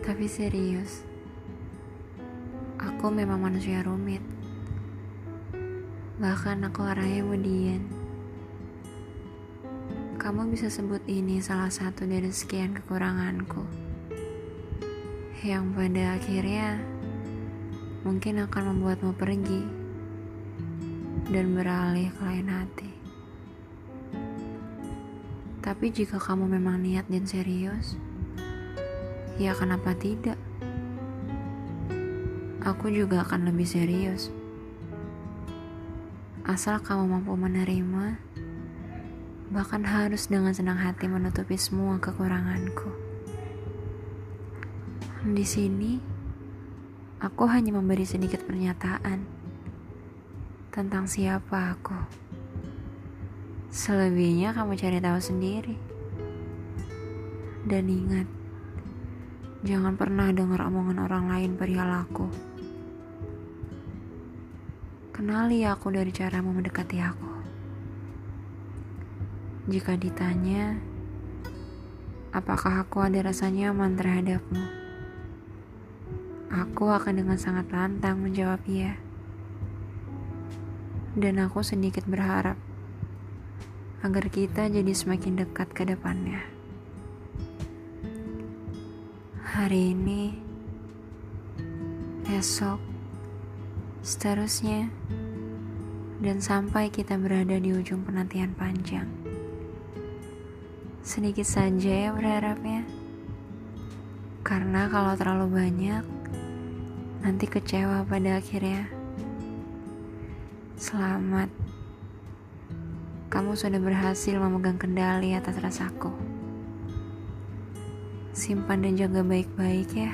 Tapi serius, aku memang manusia rumit. Bahkan aku orangnya mudian. Kamu bisa sebut ini salah satu dari sekian kekuranganku. Yang pada akhirnya mungkin akan membuatmu pergi dan beralih ke lain hati. Tapi jika kamu memang niat dan serius, ya kenapa tidak? Aku juga akan lebih serius. Asal kamu mampu menerima, bahkan harus dengan senang hati menutupi semua kekuranganku. Di sini, aku hanya memberi sedikit pernyataan tentang siapa aku. Selebihnya kamu cari tahu sendiri. Dan ingat, jangan pernah dengar omongan orang lain perihal aku. Kenali aku dari caramu mendekati aku. Jika ditanya, apakah aku ada rasa nyaman terhadapmu? Aku akan dengan sangat lantang menjawab iya. Dan aku sedikit berharap agar kita jadi semakin dekat ke depannya. Hari ini, esok, seterusnya, dan sampai kita berada di ujung penantian panjang. Sedikit saja ya berharapnya. Karena kalau terlalu banyak, nanti kecewa pada akhirnya. Selamat. Kamu sudah berhasil memegang kendali atas rasaku. Simpan dan jaga baik-baik ya.